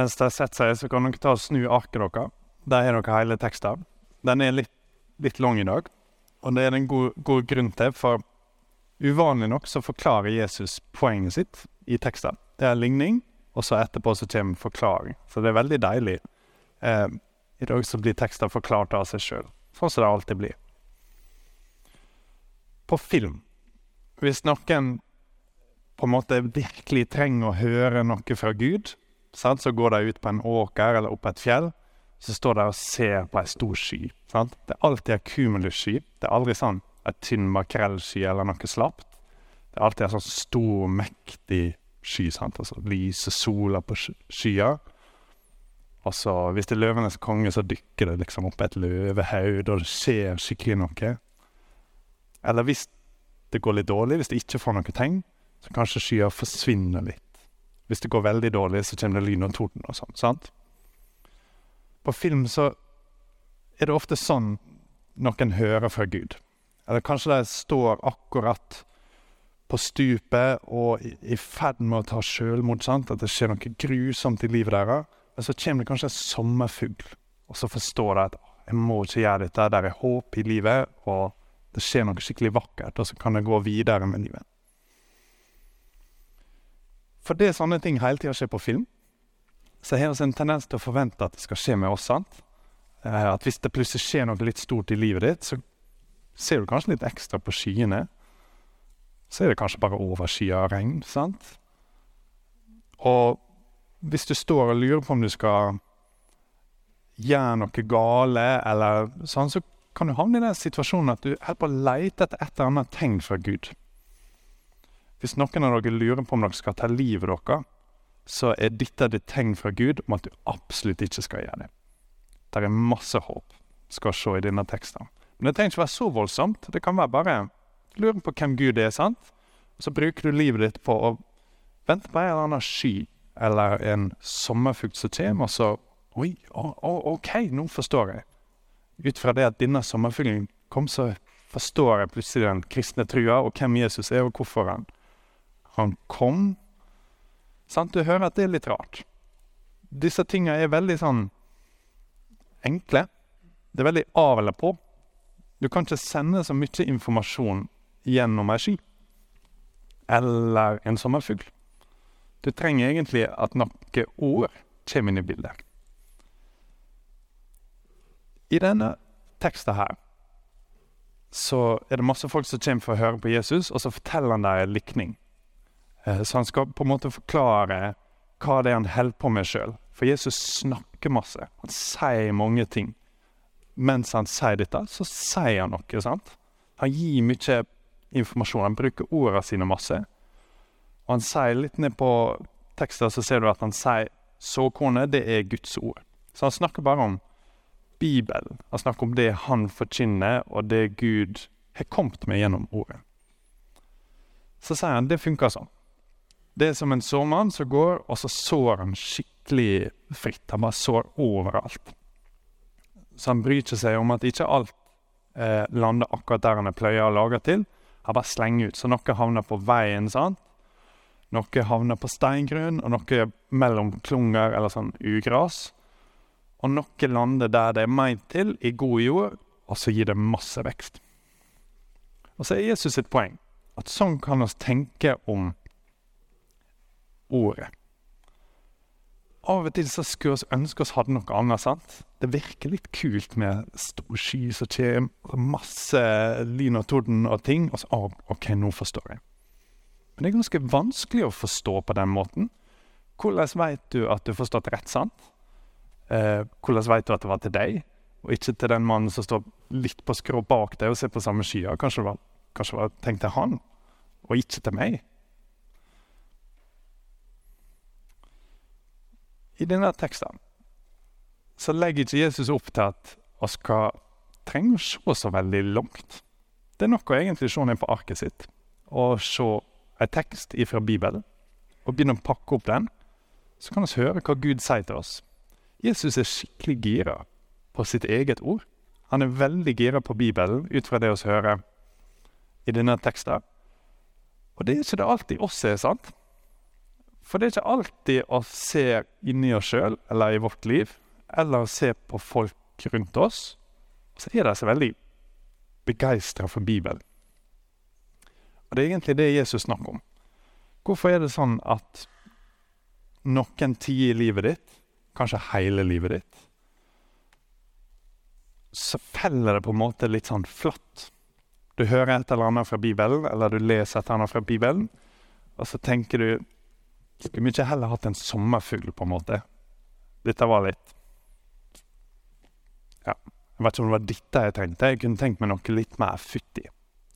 Mens de setter seg, så kan dere ta og snu arket deres. Der har dere hele teksten. Den er litt, litt lang i dag, og det er en god, god grunn til, for uvanlig nok så forklarer Jesus poenget sitt i teksten. Det er ligning, og så etterpå så kommer forklaring. Så det er veldig deilig. Eh, I dag så blir teksten forklart av seg sjøl, sånn som det alltid blir. På film Hvis noen på en måte virkelig trenger å høre noe fra Gud, sant? så går de ut på en åker eller opp et fjell, så står de og ser på ei stor sky. Sant? Det er alltid ei kumulussky. Det er aldri sånn ei tynn makrellsky eller noe slapt. Det er alltid en sånn stor, mektig sky. sant? Altså lyse sola på skya. Og så, hvis det er løvenes konge, så dykker det liksom opp et løvehaug, og det skjer skikkelig noe. Eller hvis det går litt dårlig, hvis det ikke får noe tegn, så kanskje skya forsvinner litt. Hvis det går veldig dårlig, så kommer det lyn og torden og sånn. sant? På film så er det ofte sånn noen hører fra Gud. Eller kanskje de står akkurat på stupet og i, ferd med å ta sjølmord. At det skjer noe grusomt i livet deres. Men så kommer det kanskje en sommerfugl, og så forstår de at jeg må ikke gjøre dette. Der er håp i livet, og det skjer noe skikkelig vakkert, og så kan jeg gå videre med livet. For det er sånne ting hele tida skjer på film så har vi en tendens til å forvente at det skal skje med oss. sant? Eh, at hvis det plutselig skjer noe litt stort i livet ditt, så ser du kanskje litt ekstra på skyene. Så er det kanskje bare overskya regn, sant? Og hvis du står og lurer på om du skal gjøre noe gale, eller sånn, så kan du havne i den situasjonen at du holder på å lete etter et eller annet tegn fra Gud. Hvis noen av dere lurer på om dere skal ta livet deres, så er dette et tegn fra Gud om at du absolutt ikke skal gjøre det. Det er masse håp, skal se i denne teksten. Men det trenger ikke være så voldsomt. Det kan være bare lure på hvem Gud er, sant? Så bruker du livet ditt på å vente på en eller annen sky eller en sommerfugl som kommer, og så Oi, OK, nå forstår jeg. Ut fra det at denne sommerfuglen kom, så forstår jeg plutselig den kristne trua, og hvem Jesus er, og hvorfor han, han kom Sant? Du hører at det er litt rart. Disse tinga er veldig sånn enkle. Det er veldig av eller på. Du kan ikke sende så mye informasjon gjennom ei sky eller en sommerfugl. Du trenger egentlig at noen ord kommer inn i bildet. I denne teksten her så er det masse folk som kommer for å høre på Jesus, og så forteller han dem en likning. Eh, så han skal på en måte forklare hva det er han holder på med sjøl. For Jesus snakker masse. Han sier mange ting. Mens han sier dette, så sier han noe. sant? Han gir mye informasjon. Han bruker ordene sine masse. Og han sier litt ned på teksten, så ser du at han sier såkornet, det er Guds ord. Så han snakker bare om Bibelen. Han snakker om det han forkynner, og det Gud har kommet med gjennom ordet. Så sier han det funker sånn. Det er som en sårmann som går, og så sår han skikkelig fritt. Han bare sår overalt. Så han bryr seg om at ikke alt eh, lander akkurat der han er pløya og laga til. Han bare slenger ut. Så noe havner på veien, sant? Noe havner på steingrunn, og noe mellom klunger eller sånn ugras. Og noe lander der det er meint til, i god jord, og så gir det masse vekst. Og så er Jesus sitt poeng at sånn kan vi tenke om ordet. Av og til så skulle vi ønske oss hadde noe annet. sant? Det virker litt kult med stor sky som kommer, masse lyn og torden og ting. Og så OK, nå forstår jeg. Men det er ganske vanskelig å forstå på den måten. Hvordan vet du at du har forstått rett sant? Eh, hvordan vet du at det var til deg, og ikke til den mannen som står litt på skrå bak deg og ser på samme skya? Kanskje det var, kanskje det var tenkt til han, og ikke til meg? I denne teksten så legger ikke Jesus opp til at vi skal trenge å se så veldig langt. Det er nok å egentlig se ned på arket sitt og se en tekst fra Bibelen og begynne å pakke opp den. Så kan vi høre hva Gud sier til oss. Jesus er skikkelig gira på sitt eget ord. Han er veldig gira på Bibelen ut fra det vi hører i denne teksten. Og det er ikke det alltid oss er, sant? For det er ikke alltid å se inni oss sjøl eller i vårt liv, eller å se på folk rundt oss, så er de så veldig begeistra for Bibelen. Og det er egentlig det Jesus snakker om. Hvorfor er det sånn at noen tider i livet ditt, kanskje hele livet ditt, så feller det på en måte litt sånn flatt. Du hører et eller annet fra Bibelen, eller du leser et eller annet fra Bibelen, og så tenker du Skulle vi ikke heller hatt en sommerfugl, på en måte? Dette var litt Ja, jeg vet ikke om det var dette jeg tenkte. Jeg kunne tenkt meg noe litt mer futtig.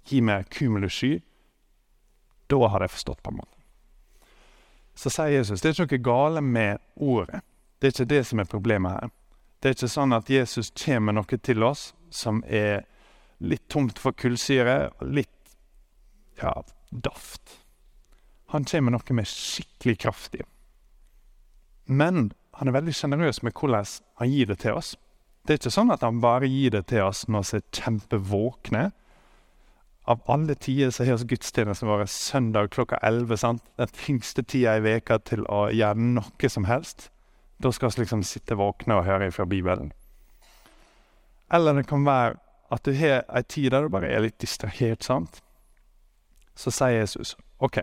Gi meg cumulussky. Da hadde jeg forstått, på en måte. Så sier Jesus det er ikke noe gale med ordet. Det er ikke det som er problemet her. Det er ikke sånn at Jesus kommer med noe til oss som er litt tomt for kullsyre litt ja, daft. Han kommer med noe med skikkelig kraftig. Men han er veldig sjenerøs med hvordan han gir det til oss. Det er ikke sånn at han bare gir det til oss når vi er kjempevåkne. Av alle tider så har vi gudstjenesten vår søndag klokka 11. Sant? Den tyngste tida i veka til å gjøre noe som helst. Da skal vi liksom sitte våkne og høre fra Bibelen. Eller det kan være at du har ei tid der du bare er litt distrahert, sant? Så sier Jesus OK,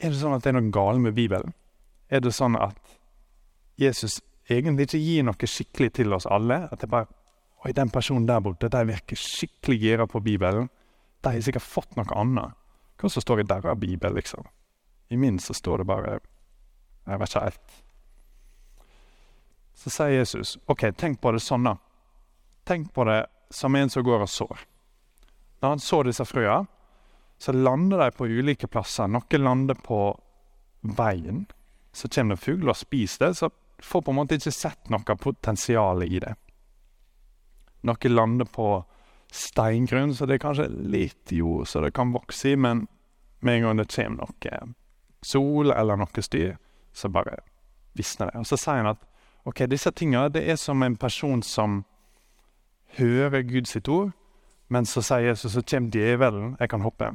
er det sånn at det er noe galt med Bibelen? Er det sånn at Jesus egentlig ikke gir noe skikkelig til oss alle? At det bare Oi, den personen der borte, de virker skikkelig gira på Bibelen. De har sikkert fått noe annet. Hva som står i deres bibel, liksom? I min så står det bare Jeg vet ikke helt. Så sier Jesus, OK, tenk på det sånn, da. Tenk på det som en som går og sår. Da han så disse frøa, så lander de på ulike plasser. Noen lander på veien. Så kommer det fugler og spiser det, så får på en måte ikke sett noe potensial i det. Noen lander på steingrunn, så det er kanskje litt jord så det kan vokse i, men med en gang det kommer noe sol eller noe styr, så bare visner det. Og så sier han at Ok, disse tinga, det er som en person som hører Guds ord, men så sier Jesus, så kommer djevelen Jeg kan hoppe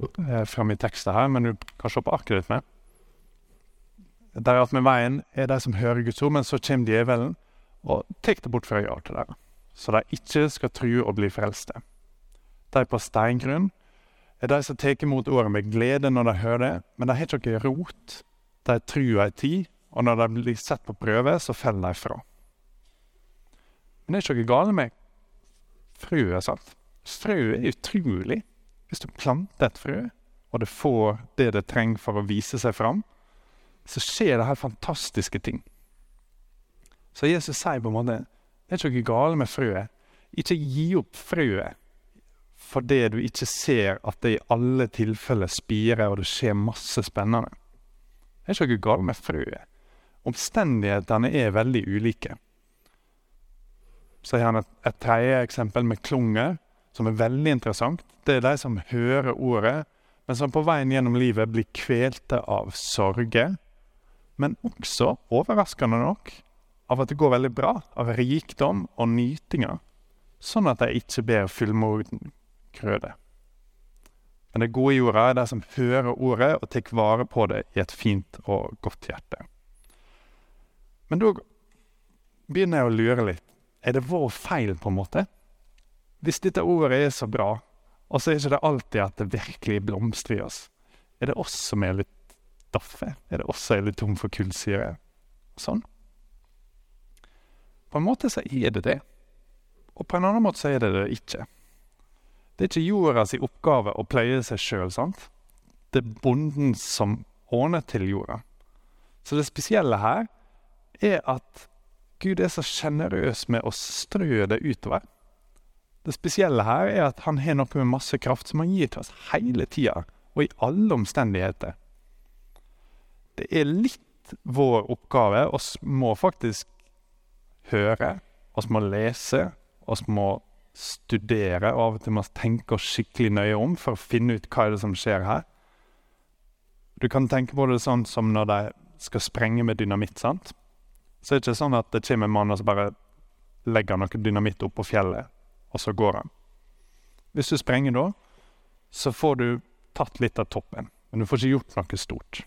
eh, fram i teksten her, men du kan se på arket ditt med. Der at med veien er de som hører Guds ord, men så kommer djevelen og tar det bort fra øya til dem, så de ikke skal true og bli frelste. De på steingrunn er de som tar imot ordet med glede når de hører det, men de har ikke rot. De tror ei tid, og når de blir sett på prøve, så faller de fra. Men det er ikke noe galt med frøet. sant? Frø er utrolig. Hvis du planter et frø, og det får det det trenger for å vise seg fram, så skjer det her fantastiske ting. Så Jesus sier på en måte det er ikke noe galt med frøet. Ikke gi opp frøet fordi du ikke ser at det i alle tilfeller spirer og det skjer masse spennende. Det er ikke noe galt med frøet omstendighetene er veldig ulike. Så har han et, et tredje eksempel med klunger, som er veldig interessant. Det er de som hører ordet, men som på veien gjennom livet blir kvelte av sorger. Men også, overraskende nok, av at det går veldig bra, av rikdom og nytinger. Sånn at de ikke ber fullmorden krøde. Men det gode jorda er de som hører ordet og tar vare på det i et fint og godt hjerte. Men da begynner jeg å lure litt. Er det vår feil, på en måte? Hvis dette ordet er så bra, og så er det ikke alltid at det virkelig blomstrer i oss, er det oss som er litt daffe? Er det oss som er litt tom for kullsyre? Sånn. På en måte så er det det. Og på en annen måte så er det det ikke. Det er ikke jorda si oppgave å pleie seg sjøl, sant? Det er bonden som ordner til jorda. Så det spesielle her er at Gud er så sjenerøs med å strø det utover. Det spesielle her er at han har noe med masse kraft som han gir til oss hele tida, og i alle omstendigheter. Det er litt vår oppgave. oss må faktisk høre, oss må lese, oss må studere, og av og til må tenke oss skikkelig nøye om for å finne ut hva er det som skjer her. Du kan tenke på det sånn som når de skal sprenge med dynamitt. sant? Så er det ikke sånn at det kommer en mann og så bare legger noe dynamitt opp på fjellet, og så går han. Hvis du sprenger da, så får du tatt litt av toppen, men du får ikke gjort noe stort.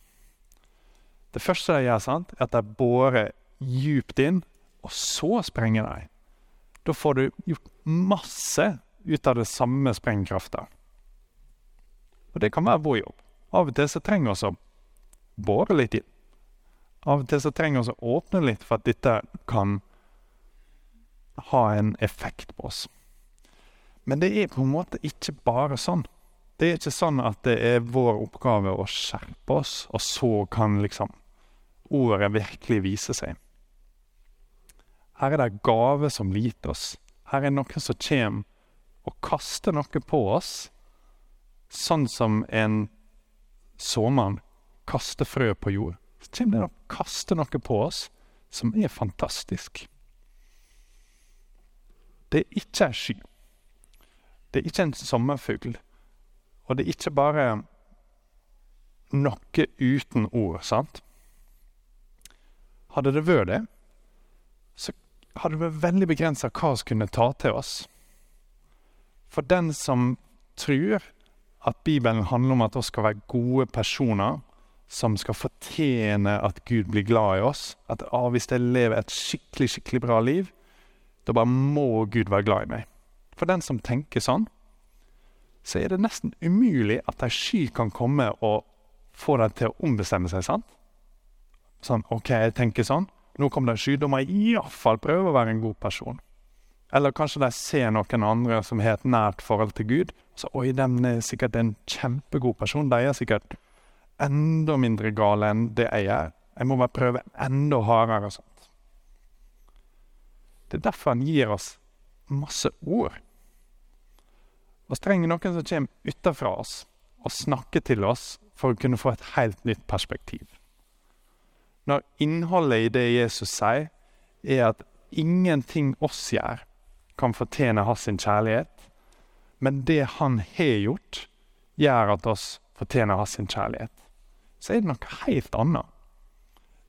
Det første de gjør, sant, er at de borer djupt inn, og så sprenger de. Da får du gjort masse ut av det samme sprengkrafta. Og det kan være vår jobb. Av og til så trenger vi å bore litt inn. Av og til så trenger vi å åpne litt for at dette kan ha en effekt på oss. Men det er på en måte ikke bare sånn. Det er ikke sånn at det er vår oppgave å skjerpe oss, og så kan liksom ordet virkelig vise seg. Her er det gave som gitt oss. Her er noen som kommer og kaster noe på oss, sånn som en såmann kaster frø på jord. Så kommer det og kaster noe på oss som er fantastisk. Det er ikke ei sky. Det er ikke en sommerfugl. Og det er ikke bare noe uten ord, sant? Hadde det vært det, så hadde det vært veldig begrensa hva vi kunne ta til oss. For den som tror at Bibelen handler om at vi skal være gode personer som skal fortjene at Gud blir glad i oss, at ah, hvis jeg lever et skikkelig, skikkelig bra liv, da bare må Gud være glad i meg. For den som tenker sånn, så er det nesten umulig at ei sky kan komme og få deg til å ombestemme seg. sant? Sånn, OK, jeg tenker sånn. Nå kommer det en sky. Da må jeg iallfall prøve å være en god person. Eller kanskje de ser noen andre som har et nært forhold til Gud. Så oi, den er sikkert en kjempegod person. De er sikkert enda mindre gale enn det jeg er. Jeg må bare prøve enda hardere. og sånt. Det er derfor han gir oss masse ord. Vi trenger noen som kommer utenfra oss og snakker til oss for å kunne få et helt nytt perspektiv. Når innholdet i det Jesus sier, er at ingenting oss gjør, kan fortjene hans kjærlighet, men det han har gjort, gjør at oss fortjener hans kjærlighet. Så er det noe helt annet.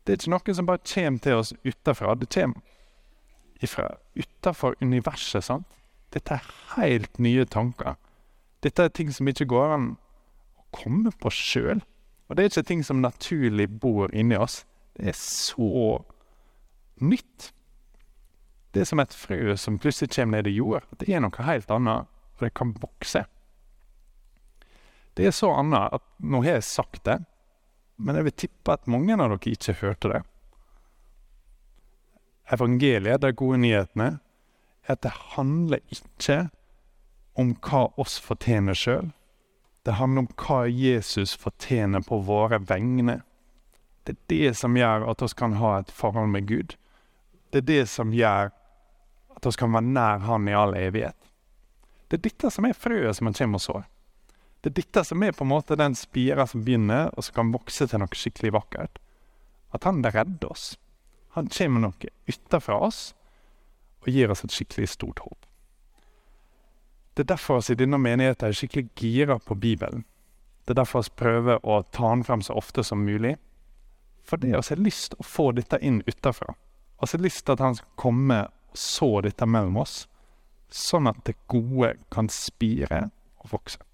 Det er ikke noe som bare kommer til oss utenfra. Det kommer fra utenfor universet. sant? Dette er helt nye tanker. Dette er ting som ikke går an å komme på sjøl. Og det er ikke ting som naturlig bor inni oss. Det er så nytt. Det er som et frø som plutselig kommer ned i jord. Det er noe helt annet, og det kan vokse. Det er så annet at nå har jeg sagt det, men jeg vil tippe at mange av dere ikke hørte det. Evangeliet, de gode nyhetene, at det handler ikke om hva oss fortjener sjøl. Det handler om hva Jesus fortjener på våre vegne. Det er det som gjør at vi kan ha et forhold med Gud. Det er det som gjør at vi kan være nær Han i all evighet. Det er dette som er frøet som han kommer og sår. Det er dette som er på en måte den spira som begynner, og som kan vokse til noe skikkelig vakkert. At han redder oss. Han kommer noe utenfra oss og gir oss et skikkelig stort håp. Det er derfor oss i denne menigheten er skikkelig gira på Bibelen. Det er derfor vi prøver å ta den frem så ofte som mulig. Fordi oss har lyst å få dette inn utenfra. Vi har lyst til at han skal komme og så dette mellom oss, sånn at det gode kan spire og vokse.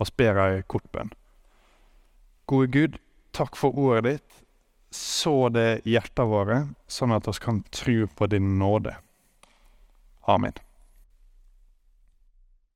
Vi ber ei kort bønn. Gode Gud, takk for ordet ditt så det hjertene våre, sånn at vi kan tro på din nåde. Amen.